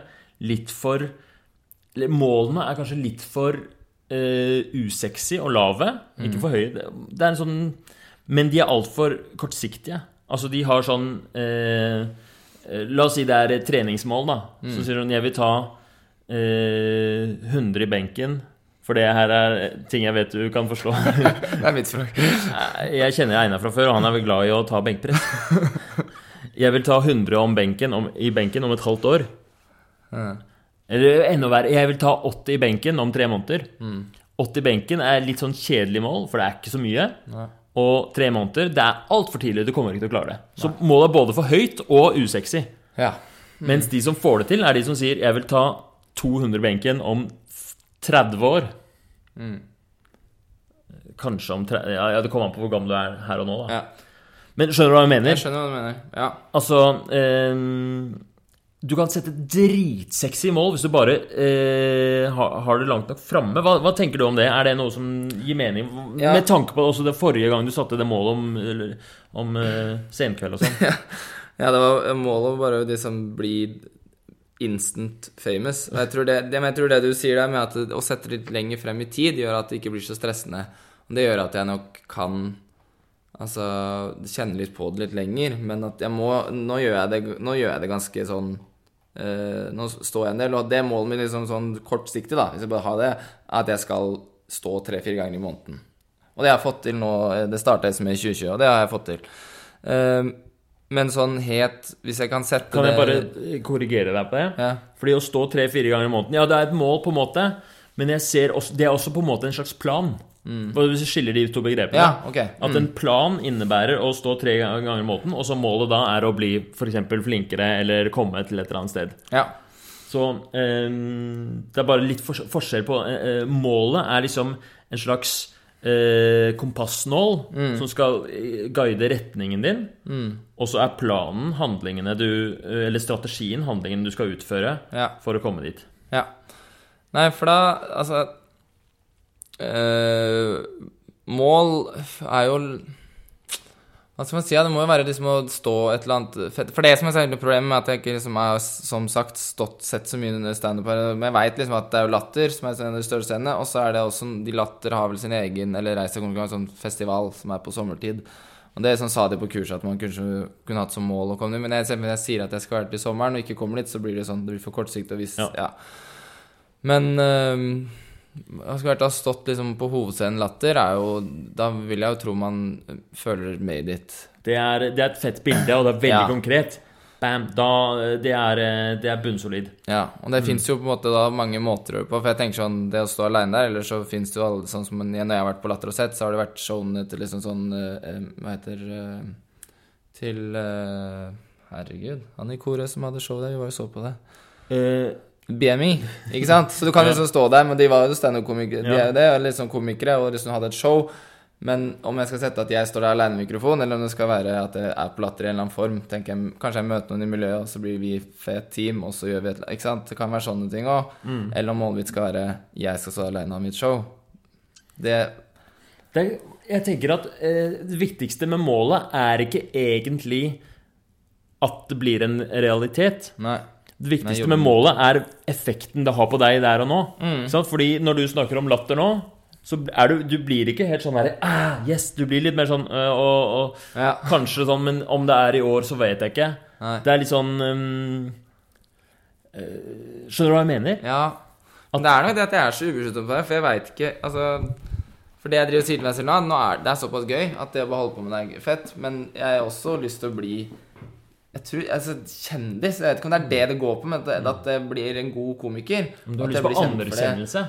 litt for Målene er kanskje litt for uh, usexy og lave. Mm. Ikke for høye. Det er en sånn Men de er altfor kortsiktige. Altså, de har sånn uh, La oss si det er treningsmål, da. Mm. Så sier hun jeg vil ta uh, 100 i benken for det her er ting jeg vet du kan forstå. det er mitt språk. jeg kjenner Einar fra før, og han er vel glad i å ta benkpress. Jeg vil ta 100 benken om, i benken om et halvt år. Mm. Eller enda verre, jeg vil ta 80 i benken om tre måneder. Mm. 80 i benken er litt sånn kjedelig mål, for det er ikke så mye. Nei. Og tre måneder, det er altfor tidlig. Du kommer ikke til å klare det. Så målet er både for høyt og usexy. Ja. Mm. Mens de som får det til, er de som sier 'jeg vil ta 200 benken om 30 år. Mm. Kanskje om 30 Ja, det kommer an på hvor gammel du er her og nå, da. Ja. Men skjønner du hva jeg mener? Jeg skjønner hva du mener. Ja. Altså eh, Du kan sette dritsexy mål hvis du bare eh, har, har, det langt nok framme. Hva, hva, tenker du om det? Er det noe som gir mening? Ja. Med tanke på også det forrige gang du satte det målet om, eller, om eh, senkveld og sånn. ja, det var målet bare de som blir instant famous. Og jeg tror det, det, jeg tror det du sier der med at å sette litt lenger frem i tid, gjør at det ikke blir så stressende. Det gjør at jeg nok kan altså kjenne litt på det litt lenger. Men at jeg må Nå gjør jeg det, gjør jeg det ganske sånn uh, Nå står jeg en del, og det målet mitt liksom sånn kortsiktig, da, hvis jeg bare har det, er at jeg skal stå tre-fire ganger i måneden. Og det har jeg fått til nå. Det starta jeg med i 2020, og det har jeg fått til. Uh, men sånn het Hvis jeg kan sette det Kan jeg bare korrigere deg på det? Ja. Fordi å stå tre-fire ganger i måneden Ja, det er et mål, på en måte, men jeg ser også, det er også på en måte en slags plan. Mm. Hvis vi skiller de to begrepene. Ja, okay. mm. At en plan innebærer å stå tre ganger i måneden, og så målet da er å bli f.eks. flinkere eller komme til et eller annet sted. Ja. Så eh, det er bare litt forskjell på eh, eh, Målet er liksom en slags eh, kompassnål mm. som skal eh, guide retningen din. Mm. Og så er planen handlingene du eh, Eller strategien handlingen du skal utføre ja. for å komme dit. Ja. Nei, for da Altså eh, Mål er jo Hva skal man si? Ja, det må jo være liksom å stå et eller annet For det som er særlig problemet, med at jeg ikke liksom har som sagt stått sett så mye under standup men jeg veit liksom at det er jo Latter som er en av de største scenene, og så er det også De Latter har vel sin egen eller Reis til Konkurranse, sånn festival som er på sommertid. Og det sånn sa de på kurset at man kunne, kunne hatt som mål å komme dit. Men jeg, jeg, sier at jeg skal være til sommeren, og ikke kommer dit, så blir det sånn Det blir for kortsiktig. Og hvis Ja. Ja. Men øhm, jeg skulle vært ha stått liksom på hovedscenen Latter, er jo Da vil jeg jo tro man føler made it. Det er, det er et fett bilde, og det er veldig Ja. konkret. Bam. Da, det, er, eh, det er bunnsolid. Ja, og det finnes jo på en måte da mange måter å gjøre på. For jeg tenker sånn, det å stå aleine der, eller så finnes det jo alle sånn som Når jeg har vært på Latter og sett, så har det vært showene til liksom sånn eh, Hva heter eh, Til eh, Herregud, han i koret som hadde show der, vi var jo så på det. Eh, BMI, ikke sant? Så du kan liksom stå der, men de var jo standup-komikere. De er jo det, og litt sånn komikere, og liksom hadde et show. Men om jeg skal sette at jeg står der alene med mikrofon, eller om det skal være at jeg er på latter i en eller annen form tenker jeg, Kanskje jeg møter noen i miljøet, og så blir vi fet team, og så gjør vi et Ikke sant? Det kan være sånne ting òg. Mm. Eller om målet mitt skal være jeg skal stå og ha mitt show. Det det, jeg tenker at eh, det viktigste med målet er ikke egentlig at det blir en realitet. Nei. Det viktigste med målet er effekten det har på deg der og nå. Mm. Fordi når du snakker om latter nå, så er du, du blir ikke helt sånn her ah, Yes! Du blir litt mer sånn øh, og, og Ja. Kanskje sånn, men om det er i år, så vet jeg ikke. Nei. Det er litt sånn um, øh, Skjønner du hva jeg mener? Ja. Men det er nok det at jeg er så ubeskyttet på det, for jeg veit ikke Altså For det jeg driver og sier til meg selv nå, nå er det er såpass gøy at det å holde på med det er fett, men jeg har også lyst til å bli jeg tror, altså Kjendis. Jeg vet ikke om det er det det går på, men at det, at det blir en god komiker. Om du har lyst på anerkjennelse?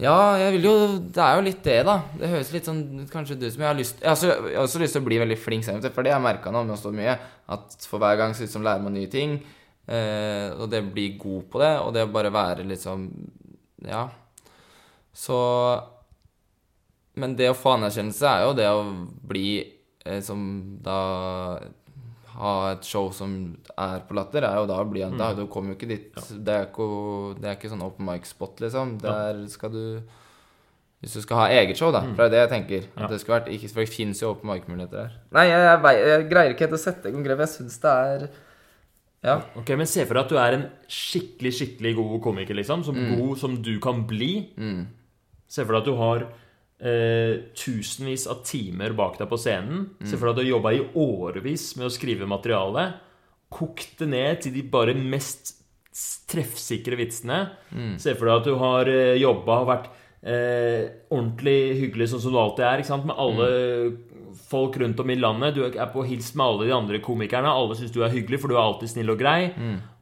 Ja, jeg vil jo Det er jo litt det, da. Det høres litt sånn kanskje ut som jeg har lyst Jeg har også, jeg har også lyst til å bli veldig flink for det har jeg merka nå med å stå mye, at for hver gang så liksom lærer man nye ting, eh, og det blir god på det, og det å bare være liksom Ja. Så Men det å få anerkjennelse er jo det å bli eh, som da ha et show som er på Latter, er jo da å bli da, Du kommer jo ikke dit det, er ikke, det er ikke sånn open mic-spot, liksom. Der skal du Hvis du skal ha eget show, da. For det er det jeg tenker. Ja. Det vært, ikke, for det fins jo open mic-muligheter her. Nei, jeg, jeg, jeg greier ikke helt å sette i gang grep. Jeg syns det er Ja. Ok, Men se for deg at du er en skikkelig skikkelig god komiker, liksom. Så god som du kan bli. Mm. Se for deg at du har eh, tusenvis av timer bak deg på scenen. Se for deg at du har jobba i årevis med å skrive materiale. Kokt det ned til de bare mest treffsikre vitsene. Se for deg at du har uh, jobba og vært eh, ordentlig hyggelig, sånn som du alltid er. Med alle folk rundt om i landet. Du er på hils med alle de andre komikerne. Alle syns du er hyggelig, for du er alltid snill og grei.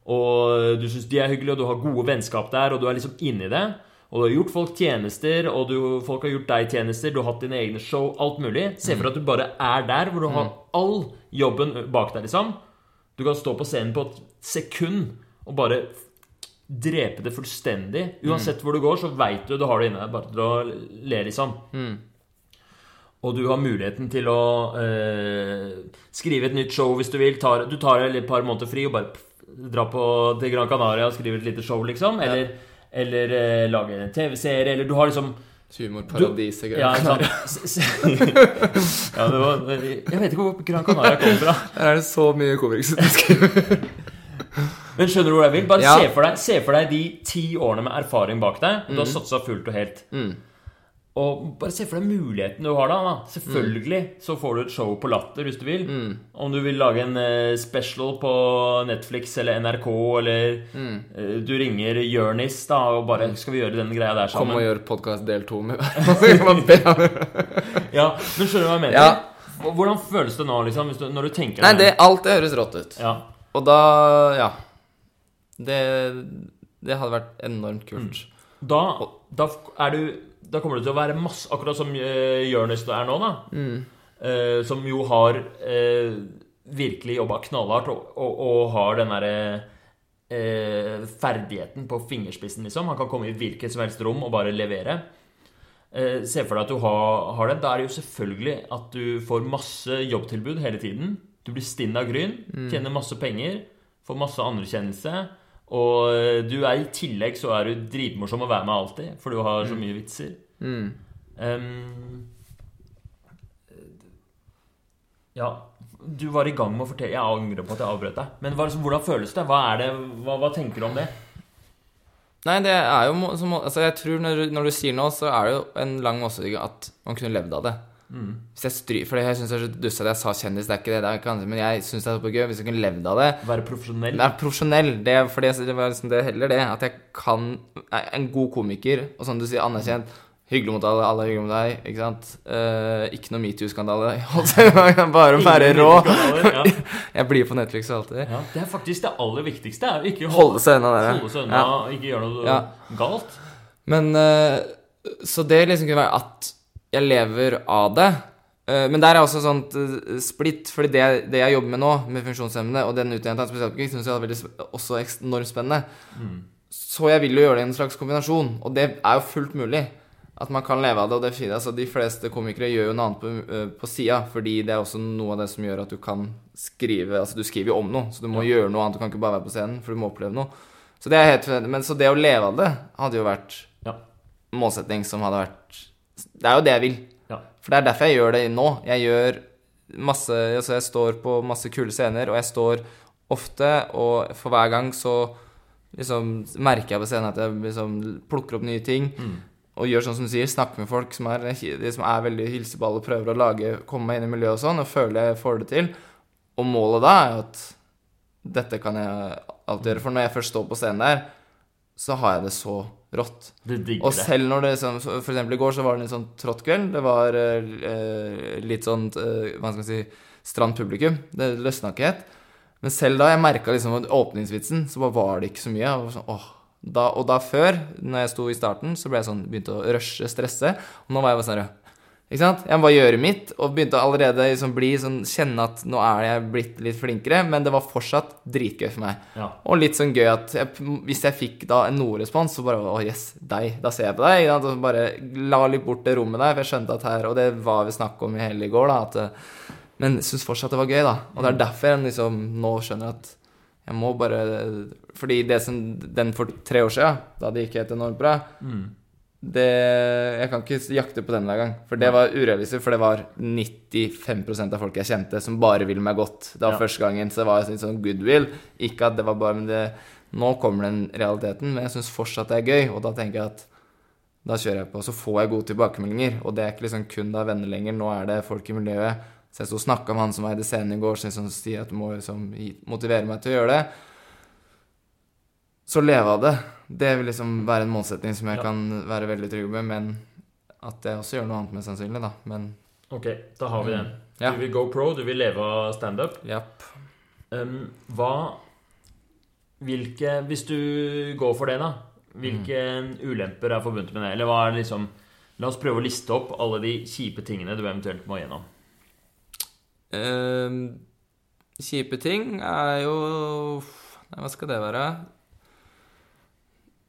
Og du syns de er hyggelige, og du har gode vennskap der, og du er liksom inni det. Og du har gjort folk tjenester, og du, folk har gjort deg tjenester. Du har hatt dine egne show, alt mulig. Se for deg at du bare er der, hvor du har all jobben bak deg, liksom. Du kan stå på scenen på et sekund og bare drepe det fullstendig. Uansett hvor du går, så veit du du har det inne deg. Bare til å le, liksom. Og du har muligheten til å eh, skrive et nytt show hvis du vil. Tar, du tar et par måneder fri og bare drar på, til Gran Canaria og skriver et lite show, liksom. Eller, eller eh, lage en TV-serie. Eller du har liksom Humorparadiset. ja, Canaria. ja, Jeg vet ikke hvor Gran Canaria kommer fra. Her er det så mye komikere. Men skjønner du hvor jeg vil? Bare Ja. se, for deg, se for deg de ti årene med erfaring bak deg. Du har satsa fullt og helt. Mm. Og bare se for deg muligheten du har da. da. Selvfølgelig så får du et show på Latter hvis du vil. Mm. Om du vil lage en eh, special på Netflix eller NRK, eller Mm. eh, du ringer Jørnis da og bare Skal vi gjøre den greia der sammen?' Kom og gjør podkast del to med. Ja, men skjønner du hva jeg mener? Ja. Hvordan føles det nå, liksom, du, når du tenker Nei, det, alt det høres rått ut. ja. Og da Ja. Det, det hadde vært enormt kult. Da, da er du Da kommer det til å være masse Akkurat som uh, Jonis er nå, da. Mm. Uh, som jo har uh, virkelig jobba knallhardt og, og, og har den derre uh, ferdigheten på fingerspissen, liksom. Han kan komme i hvilket som helst rom og bare levere. Se for deg at du har, har det. Da er det jo selvfølgelig at du får masse jobbtilbud hele tiden. Du blir stinn av gryn, tjener masse penger, får masse anerkjennelse. Og eh, du er i tillegg så er du dritmorsom å være med alltid, for du har så mye vitser. Mm. Um, ja, Du var i gang med å fortelle Jeg angrer på at jeg avbrøt deg. Men liksom, hvordan føles det? Hva, det hva, hva tenker du om det? Nei, det er jo som, Altså, jeg tror når, du- når du sier noe, så er det jo en lang måte at man kunne levd av det. Hvis jeg stry, For jeg syns det er så dust at jeg sa kjendis, det er ikke det. det er ikke annet, men jeg syns det er så gøy hvis jeg kunne levd av det. Være profesjonell? Det er profesjonell. Det, fordi jeg, det var liksom det heller det. At jeg kan En god komiker, og sånn du sier, anerkjent. Hyggelig mot alle, alle er hyggelige mot deg. Ikke sant? Eh, ikke noe metoo-skandale. Bare å være rå. Ja. Jeg blir på Netflix og alltid. Ja, det er faktisk det aller viktigste. Er ikke Holde seg unna det. holde seg unna, ikke gjøre noe Ja. galt. Men eh, Så det liksom kunne være at jeg lever av det. Eh, men der er også sånt eh, splitt, fordi det, det jeg jobber med nå, med funksjonshemmede, og den utdanningen til spesialpedagogikk, syns jeg er veldig, også enormt spennende. Så jeg vil jo gjøre det i en slags kombinasjon, og det er jo fullt mulig. At man kan leve av det. Og det er fint, altså, de fleste komikere gjør jo noe annet på, eh, på sida, fordi det er også noe av det som gjør at du kan skrive Altså, du skriver jo om noe, så du må gjøre noe annet. Du kan ikke bare være på scenen, for du må oppleve noe. Så det er helt Men så det å leve av det hadde jo vært Ja. målsetting som hadde vært Det er jo det jeg vil. Ja. For det er derfor jeg gjør det nå. Jeg gjør masse Altså, jeg står på masse kule scener, og jeg står ofte, og for hver gang så liksom merker jeg på scenen at jeg liksom plukker opp nye ting. Og gjør sånn som du sier, snakker med folk som er, de som er veldig hilseballe, prøver å lage, komme meg inn i miljøet og sånn, og føler jeg får det til. Og målet da er jo at dette kan jeg alltid gjøre. For når jeg først står på scenen der, så har jeg det så rått. Og selv når det liksom, For eksempel i går så var det en sånn trått kveld. Det var eh, litt sånn eh, Hva skal man si Stramt publikum. Det løsna ikke helt. Men selv da jeg merka liksom åpningsvitsen, så bare var det ikke så mye. Og, sånn, åh. Da, og da før, når jeg sto i starten, så ble jeg sånn begynte å rushe, stresse. Og nå var jeg bare sånn ikke sant? Jeg må bare gjøre mitt, og begynte allerede liksom bli sånn Kjenne at nå er jeg blitt litt flinkere, men det var fortsatt dritgøy for meg. Ja. Og litt sånn gøy at jeg, hvis jeg fikk da en noe-respons, så bare Å, yes, deg. Da ser jeg på deg. ikke sant? Og bare la litt bort det rommet der, for jeg skjønte at her Og det var vi snakket om i hele i går, da. At, eh, men syns fortsatt det var gøy, da. Og det er derfor jeg liksom nå skjønner at jeg må bare Fordi det som den for tre år siden, da det gikk helt enormt bra det, Jeg kan ikke jakte på den hver gang. For det var urealistisk, for det var 95% av folk jeg kjente, som bare ville meg godt. Det var Ja. første gangen, så det var litt sånn goodwill. Ikke at det var bare Men det, nå kommer den realiteten, men jeg syns fortsatt det er gøy, og da tenker jeg at da kjører jeg på. Så får jeg gode tilbakemeldinger, og det er ikke liksom kun da venner lenger. Nå er det folk i miljøet. Så jeg sto og snakka med han som eide scenen i går, sånn, sier at du må liksom motivere meg til å gjøre det. Så leve av det. Det vil liksom være en målsetting som jeg Ja. kan være veldig trygg med, men at jeg også gjør noe annet, mest sannsynlig, da. Men Ok, da har vi den. Ja. Du vil go pro, du vil leve av standup. Yep. Um, hva Hvilke Hvis du går for det, da. Hvilke ulemper er forbundet med det? Eller hva er det liksom La oss prøve å liste opp alle de kjipe tingene du eventuelt må gjennom. Um, kjipe ting er jo Nei, hva skal det være?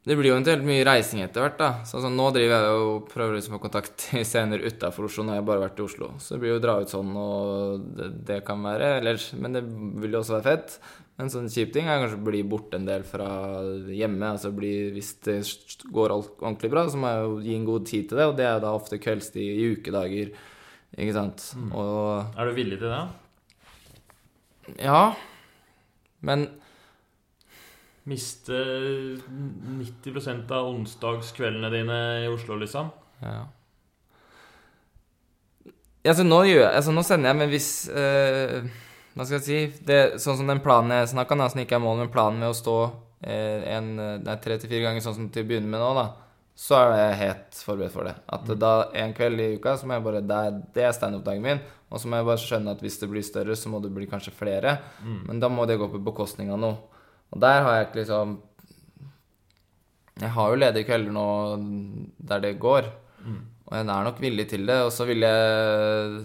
Det blir jo eventuelt mye reising etter hvert, da. Sånn som nå driver jeg og prøver liksom å få kontakt i scener utafor Oslo når jeg bare har vært i Oslo. Så det blir jo å dra ut sånn, og det, det kan være Eller, men det vil jo også være fett. En sånn kjip ting er kanskje å bli borte en del fra hjemme. Altså bli, Hvis det går ordentlig bra, så må jeg jo gi en god tid til det, og det er da ofte kveldstid i ukedager. Ikke sant? Og Er du villig til det? ja, men Miste 90% av onsdagskveldene dine i Oslo, liksom? ja. Altså, nå, gjør, altså, nå sender jeg, men hvis eh, Hva skal jeg si det, Sånn som den planen jeg snakka om, som ikke er målet, men planen med å stå eh, en, nei, tre til fire ganger sånn som til å begynne med nå, da, så er jeg helt forberedt for det. At da en kveld i uka så må jeg bare Det det er standup-dagen min. Og så må jeg bare skjønne at hvis det blir større, så må det bli kanskje flere. Men da må det gå på bekostning av noe. Og der har jeg ikke liksom Jeg har jo ledige kvelder nå der det går. Og jeg er nok villig til det. Og så vil jeg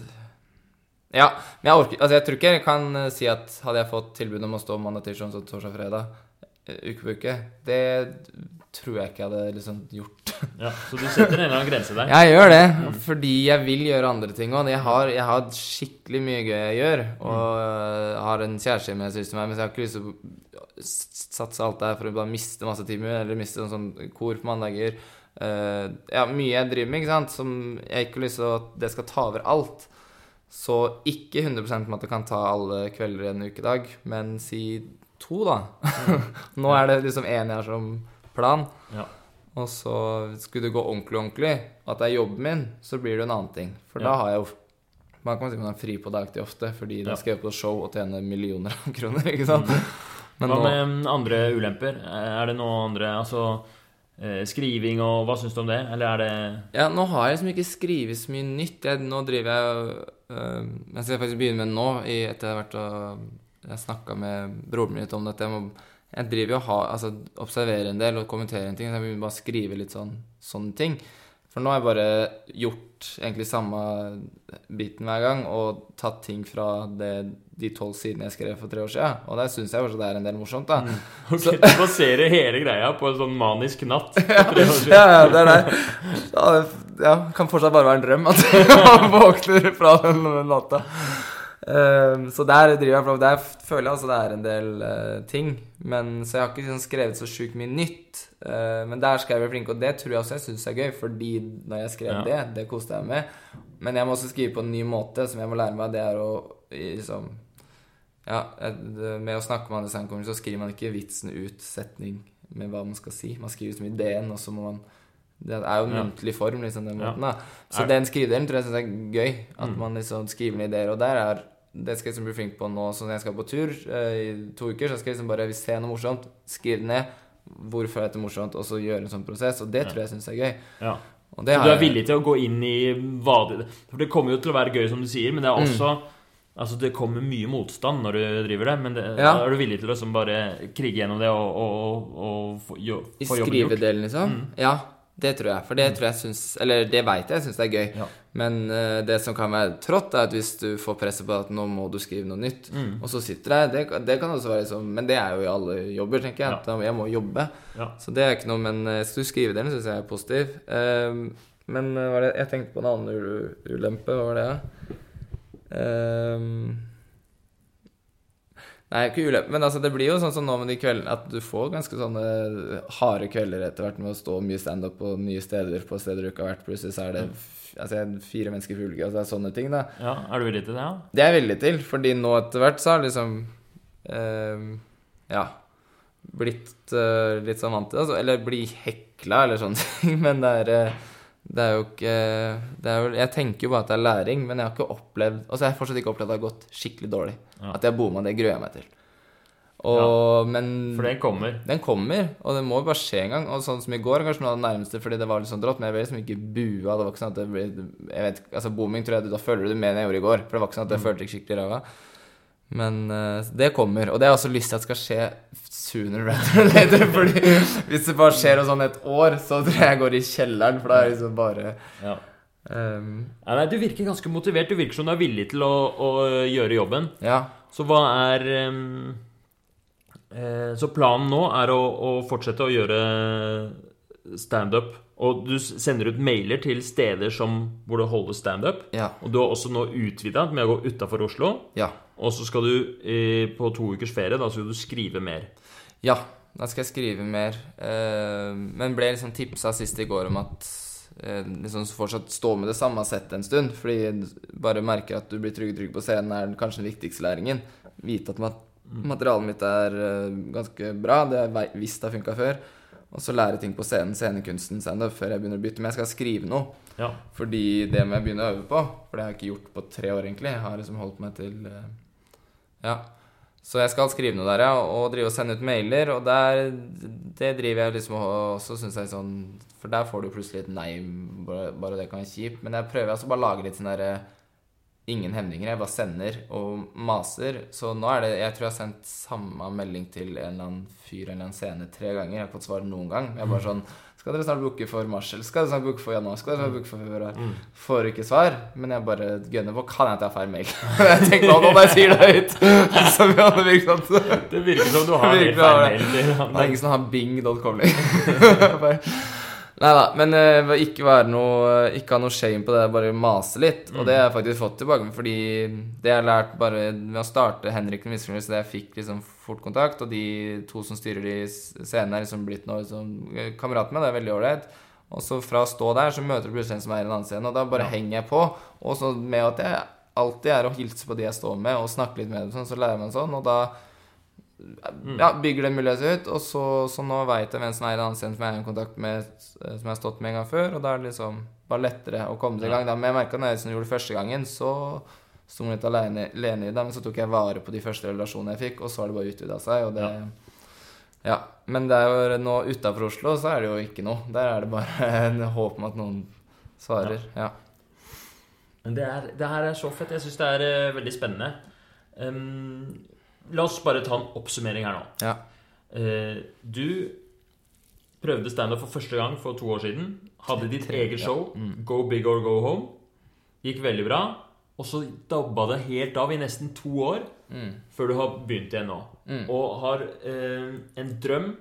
Ja, men jeg orker Altså, jeg tror ikke jeg kan eh, si at hadde jeg fått tilbud om å stå mandag, tirsdag, onsdag, torsdag, fredag uke på uke, det tror jeg ikke jeg hadde liksom gjort. Ja, Så du setter en eller annen grense der? Jeg gjør det, fordi jeg vil gjøre andre ting òg. Jeg, har- jeg har skikkelig mye gøy jeg gjør, og mm. har en kjæreste som jeg til meg, men jeg har ikke lyst til å satse alt der for å bare miste masse timer, eller miste en sånn kor på mandager. Uh, ja, mye jeg driver med, ikke sant, som jeg ikke har lyst til at det skal ta over alt. Så ikke 100 med at det kan ta alle kvelder i en ukedag, men si to, da. Nå er det liksom én jeg har som plan. Ja. Og så skulle det gå ordentlig, ordentlig, at det er jobben min, så blir det en annen ting. For Ja. da har jeg jo Man kan si man er fri på dagtid ofte, fordi da skal jeg på show og tjene millioner av kroner, ikke sant? Men Hva nå, med andre ulemper? Er det noe andre Altså eh, skriving og Hva syns du om det? Eller er det ja, nå har jeg liksom ikke skrevet så mye nytt. Jeg, nå driver jeg øh, Jeg skal faktisk begynne med nå, i, etter jeg har vært og Jeg snakka med broren min litt om dette. Jeg, må, jeg driver jo og Altså observerer en del og kommenterer en ting. Så jeg begynner bare å skrive litt sånn sånne ting. For nå har jeg bare gjort egentlig samme biten hver gang og tatt ting fra det, de tolv sidene jeg skrev for tre år siden. Og der syns jeg kanskje det er en del morsomt, da. Ok, Du baserer hele greia på en sånn manisk natt. for tre år siden. Ja, ja, det er det. Ja, det ja, kan fortsatt bare være en drøm at man våkner fra den natta. Ehm, så der driver jeg Der føler jeg altså det er en del uh, ting. Men, så jeg har ikke liksom skrevet så sjukt mye nytt. Uh, men der skal jeg bli flink, og det tror jeg også jeg syns er gøy. Fordi når jeg skrev Ja. det, det koste jeg meg med. Men jeg må også skrive på en ny måte, som jeg må lære meg. Det er å liksom Ja, med å snakke med andre sangkommere, så skriver man ikke vitsen ut setning med hva man skal si. Man skriver som ideen, og så må man Det er jo muntlig form, liksom, den måten, da. Så den skrivedelen tror jeg synes er gøy. At Mm. man liksom skriver ned ideer. Og der er Det skal jeg liksom bli flink på nå som jeg skal på tur eh, i to uker. Så skal jeg liksom bare se noe morsomt, skrive det ned. Hvorfor er dette morsomt? Og så gjøre en sånn prosess. Og det tror jeg syns er gøy. Ja. Og Så du er villig til å gå inn i hva det For det kommer jo til å være gøy, som du sier, men det er Mm. også Altså, det kommer mye motstand når du driver det, men det, Ja. er du villig til å liksom bare krige gjennom det og, og, og få, jo, I få jobben gjort? skrivedelen, liksom? Mm. Ja, det tror jeg. For det tror jeg syns Eller det veit jeg syns det er gøy. Ja. Men uh, det som kan være trått, er at hvis du får presset på at nå må du skrive noe nytt, Mm. og så sitter der, det, kan- det kan også være sånn Men det er jo i alle jobber, tenker jeg. Ja. Jeg må jobbe. Ja. Så det er ikke noe Men uh, skrivedelen syns jeg er positiv. Uh, men eh, var det jeg tenkte på en annen ulempe. Hva var det? Uh, Nei, ikke ulempe, men altså det blir jo sånn som nå med de kveldene at du får ganske sånne harde kvelder etter hvert med å stå mye standup på nye steder på steder du ikke har vært. Plutselig så er det altså, fire mennesker i publikum. Altså, det er sånne ting, da. ja. Er du villig til det? Ja? Det er jeg villig til, fordi nå etter hvert så har liksom eh, Ja. Blitt eh, litt sånn vant til det. Altså, eller bli hekla eller sånne ting. Men det er, eh, det er jo ikke det er jo, Jeg tenker jo bare at det er læring, men jeg har ikke opplevd Altså jeg har fortsatt ikke opplevd at det har gått skikkelig dårlig. Ja. At jeg bomma, det gruer jeg meg til. Og, Men For den kommer. den kommer, og det må jo bare skje en gang. Og sånn som i går, kanskje noe av det nærmeste fordi det var litt sånn drått, men jeg ble liksom ikke bua. Det var ikke sånn at det ble jeg vet, altså Booming tror jeg da føler du det mer enn jeg gjorde i går. For det var ikke sånn at jeg følte ikke skikkelig ræva. Men eh, det kommer. Og det har jeg også lyst til at skal skje sooner rather than later. Fordi hvis det bare skjer sånn et år, så tror jeg jeg går i kjelleren, for da er liksom bare Ja. um, Ja, nei, du virker ganske motivert. Du virker som du er villig til å, å gjøre jobben. Ja. Så hva er um, eh, Så planen nå er å, å fortsette å gjøre standup. Og du sender ut mailer til steder som, hvor det holdes standup. Ja. Og du har også nå utvida med å gå utafor Oslo. Ja. Og så skal du eh, på to ukers ferie da skal du skrive mer. Ja, da skal jeg skrive mer. Eh, men ble liksom tipsa sist i går om at eh, liksom fortsatt stå med det samme settet en stund. Fordi bare merker at du blir trygg, trygg på scenen, er kanskje den viktigste læringen. Vite at mat materialet mitt er eh, ganske bra. Det har jeg visst har funka før. Og så lære ting på scenen, scenekunsten, standup, før jeg begynner å bytte. Men jeg skal skrive noe. Ja. Fordi det må jeg begynne å øve på. For det har jeg ikke gjort på tre år, egentlig. Jeg har liksom holdt meg til eh, Ja. Så jeg skal skrive noe der, ja. Og drive og sende ut mailer. Og der Det driver jeg liksom og så syns jeg sånn For der får du plutselig et nei. Bare, bare det kan være kjipt. Men jeg prøver altså bare å lage litt sånn derre Ingen hemninger. Jeg bare sender og maser. Så nå er det Jeg tror jeg har sendt samme melding til en eller annen fyr eller en scene tre ganger. Jeg har ikke fått svar noen gang. Jeg er bare sånn Skal dere snart booke for mars, eller skal dere snart booke for januar? Skal dere snart booke for februar? Mm. Får ikke svar, men jeg bare gønner på. Kan jeg ta feil mail? jeg tenkte nå når jeg sier det høyt. Som vi det virker sånn. Det virker som du har helt feil mail Det er ingen som har bing.com lenger. Nei da, men uh, ikke være noe Ikke ha noe shame på det, bare mase litt. Og det har jeg faktisk fått tilbake, fordi det jeg har lært bare med å starte Henrik den misfornøyde, så jeg fikk liksom fort kontakt, og de to som styrer de scenene, er liksom blitt noe liksom, kamerat med, det er veldig ålreit. Og så fra å stå der, så møter du plutselig en som er i en annen scene, og da bare Ja. henger jeg på. Og så med at jeg alltid er å hilse på de jeg står med, og snakke litt med dem, sånn, så lærer man sånn, og da Mm. Ja, bygger det mulighet seg ut. Og så, så nå veit jeg hvem som er en annen som jeg er i kontakt med, som jeg har stått med en gang før, og da er det liksom bare lettere å komme seg i gang. Da. Men jeg merka når jeg liksom gjorde det første gangen, så sto jeg litt alene, alene i det, men så tok jeg vare på de første relasjonene jeg fikk, og så har det bare utvida seg, og det Ja. ja. Men det er jo nå utafor Oslo, så er det jo ikke noe. Der er det bare en håp om at noen svarer. Ja. Men det, er, det her er så fett. Jeg syns det er uh, veldig spennende. Ehm, la oss bare ta en oppsummering her nå. Ja. Eh, du prøvde standup for første gang for to år siden. Hadde ditt eget show, Go Big or Go Home. Gikk veldig bra. Og så dabba det helt av i nesten to år Mm. før du har begynt igjen nå. Mm. Og har eh, en drøm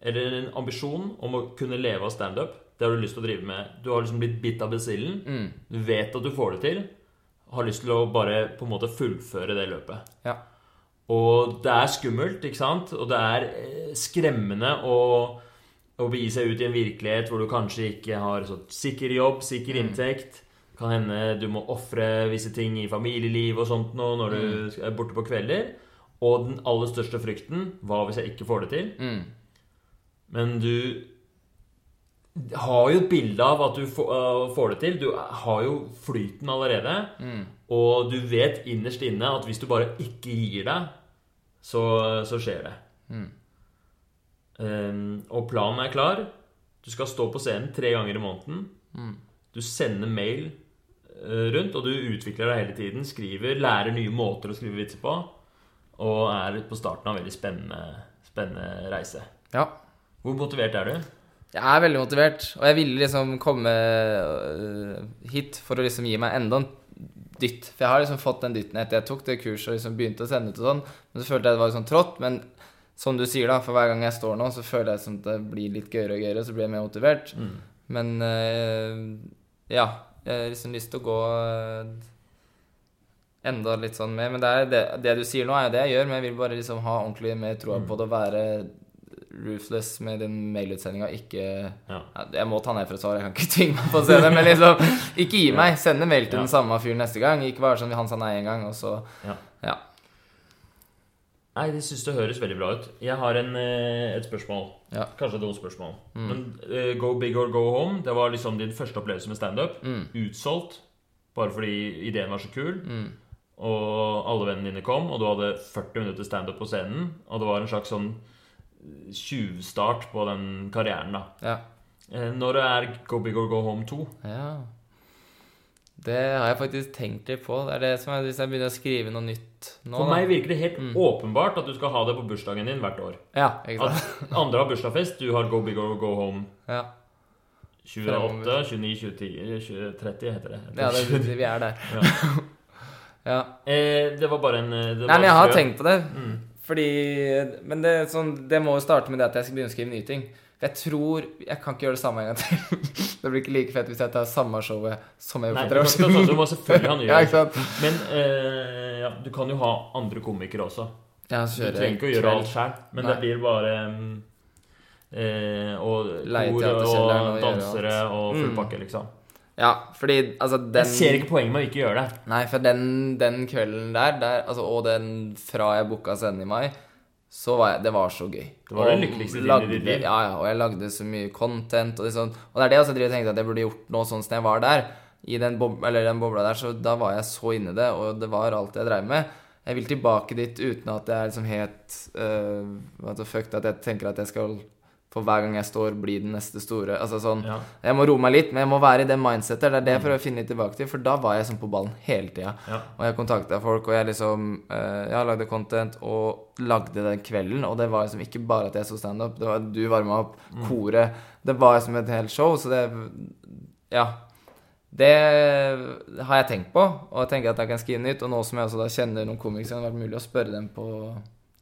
eller en ambisjon om å kunne leve av standup. Det har du lyst til å drive med. Du har liksom blitt bitt av basillen. Mm. Du vet at du får det til. Har lyst til å bare på en måte fullføre det løpet. Ja. Og det er skummelt, ikke sant? Og det er eh, skremmende å, å begi seg ut i en virkelighet hvor du kanskje ikke har så sikker jobb, sikker inntekt. Kan hende du må ofre visse ting i familieliv og sånt nå når du er borte på kvelder. Og den aller største frykten Hva hvis jeg ikke får det til? Mm. Men du har jo et bilde av at du får, øh, det til. Du har jo flyten allerede. Mm. Og du vet innerst inne at hvis du bare ikke gir deg, så, så skjer det. Mm. Um, og planen er klar. Du skal stå på scenen tre ganger i måneden. Mm. Du sender mail øh, rundt, og du utvikler deg hele tiden. Skriver, lærer nye måter å skrive vitser på. Og er på starten av en veldig spennende, spennende reise. ja. Hvor motivert er du? Jeg er veldig motivert, og jeg ville liksom komme øh, hit for å liksom gi meg enda en dytt. For jeg har liksom fått den dytten etter jeg tok det kurset og liksom begynte å sende ut og sånn. Men så følte jeg det var sånn trått. Men som du sier, da, for hver gang jeg står nå, så føler jeg som det blir litt gøyere og gøyere, så blir jeg mer motivert. Mm. Men øh, ja, jeg har liksom lyst til å gå øh, enda litt sånn mer. Men det, er det, det du sier nå, er jo det jeg gjør, men jeg vil bare liksom ha ordentlig mer troa på det å være ruthless med den mailutsendinga. Ikke Ja. Jeg må ta ned for et svar, jeg kan ikke tvinge meg på å se det. Men liksom, ikke gi meg. Sende mail til den samme fyren neste gang. Ikke bare sånn han sa nei en gang, og så Ja. Ja. Nei, det syns det høres veldig bra ut. Jeg har en, eh, et spørsmål. Ja. Kanskje et spørsmål. Mm. Men uh, Go Big or Go Home, det var liksom din første opplevelse med standup. Mm. Utsolgt. Bare fordi ideen var så kul. Mm. Og alle vennene dine kom, og du hadde 40 minutter standup på scenen. Og det var en slags sånn tjuvstart på den karrieren, da. Ja. Når Når er Go Big or Go Home 2? ja. Det har jeg faktisk tenkt litt på. Det er det som er Hvis jeg begynner å skrive noe nytt nå For da. meg virker det helt Mm. åpenbart at du skal ha det på bursdagen din hvert år. Ja, ikke sant? At andre har bursdagsfest, du har Go Big or Go Home Ja, 28, 29, 20, 20 30 heter det. ja det, vi er der. Ja. Ja. Eh, det var bare en eh, det Nei, men jeg har tenkt på det. Mm. Fordi Men det, sånn, det må jo starte med det at jeg skal begynne å skrive nye ting. For jeg tror Jeg kan ikke gjøre det samme en gang til. det blir ikke like fett hvis jeg tar samme showet som jeg gjorde for tre år siden. du må selvfølgelig ha nye. ja, ikke sant? Men eh, ja, du kan jo ha andre komikere også. Ja, Du trenger ikke å gjøre alt sjøl, men Nei. det blir bare mm, eh, Og kor og og dansere og full Mm. pakke, liksom. Ja, fordi altså den Jeg ser ikke poenget med å ikke gjøre det. Nei, for den, den kvelden der, der altså, og den fra jeg booka scenen i mai, så var jeg Det var så gøy. Det var det lykkeligste tiden i lagde- ditt liv. Ja, ja, og jeg lagde så mye content. Og, liksom, og det er det jeg også tenkte at jeg burde gjort nå sånn som jeg var der. I den, bob eller den bobla der, så da var jeg så inni det, og det var alt jeg dreiv med. Jeg vil tilbake dit uten at jeg er liksom helt uh, altså fucked at jeg tenker at jeg skal for hver gang jeg står, blir den neste store. Altså sånn Ja. Jeg må roe meg litt, men jeg må være i det mindsetet. Det er det jeg prøver å finne litt tilbake til, for da var jeg sånn på ballen hele tida. Ja. Og jeg kontakta folk, og jeg liksom eh, Jeg lagde content og lagde den kvelden, og det var liksom ikke bare at jeg så standup. Det var du varma opp, koret Det var liksom et helt show, så det Ja. Det har jeg tenkt på, og jeg tenker at jeg kan skrive nytt. Og nå som jeg også da kjenner noen komikere, har det vært mulig å spørre dem på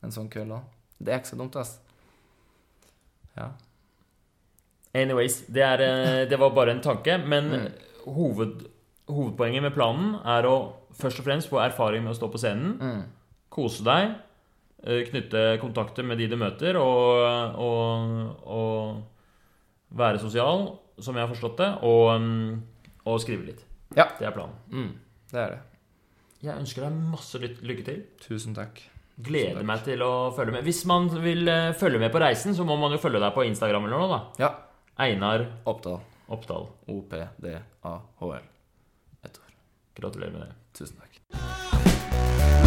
en sånn kveld òg. Det er ikke så dumt, ass. Ja. Anyways, det, er, eh, det var bare en tanke. Men Mm. hoved, hovedpoenget med planen er å først og fremst få erfaring med å stå på scenen. Mm. Kose deg. eh, Knytte kontakter med de du møter, og, og, og være sosial, som jeg har forstått det, og, mm, og skrive litt. Ja. Det er planen. Mm. Det er det. Jeg ønsker deg masse lykke til. Tusen takk. Gleder meg til å følge med. Hvis man vil eh, følge med på reisen, så må man jo følge deg på Instagram eller noe, da. Ja. Einar Oppdal. Oppdal. O-p-d-a-h-l. Ett år. Gratulerer med det. Tusen takk.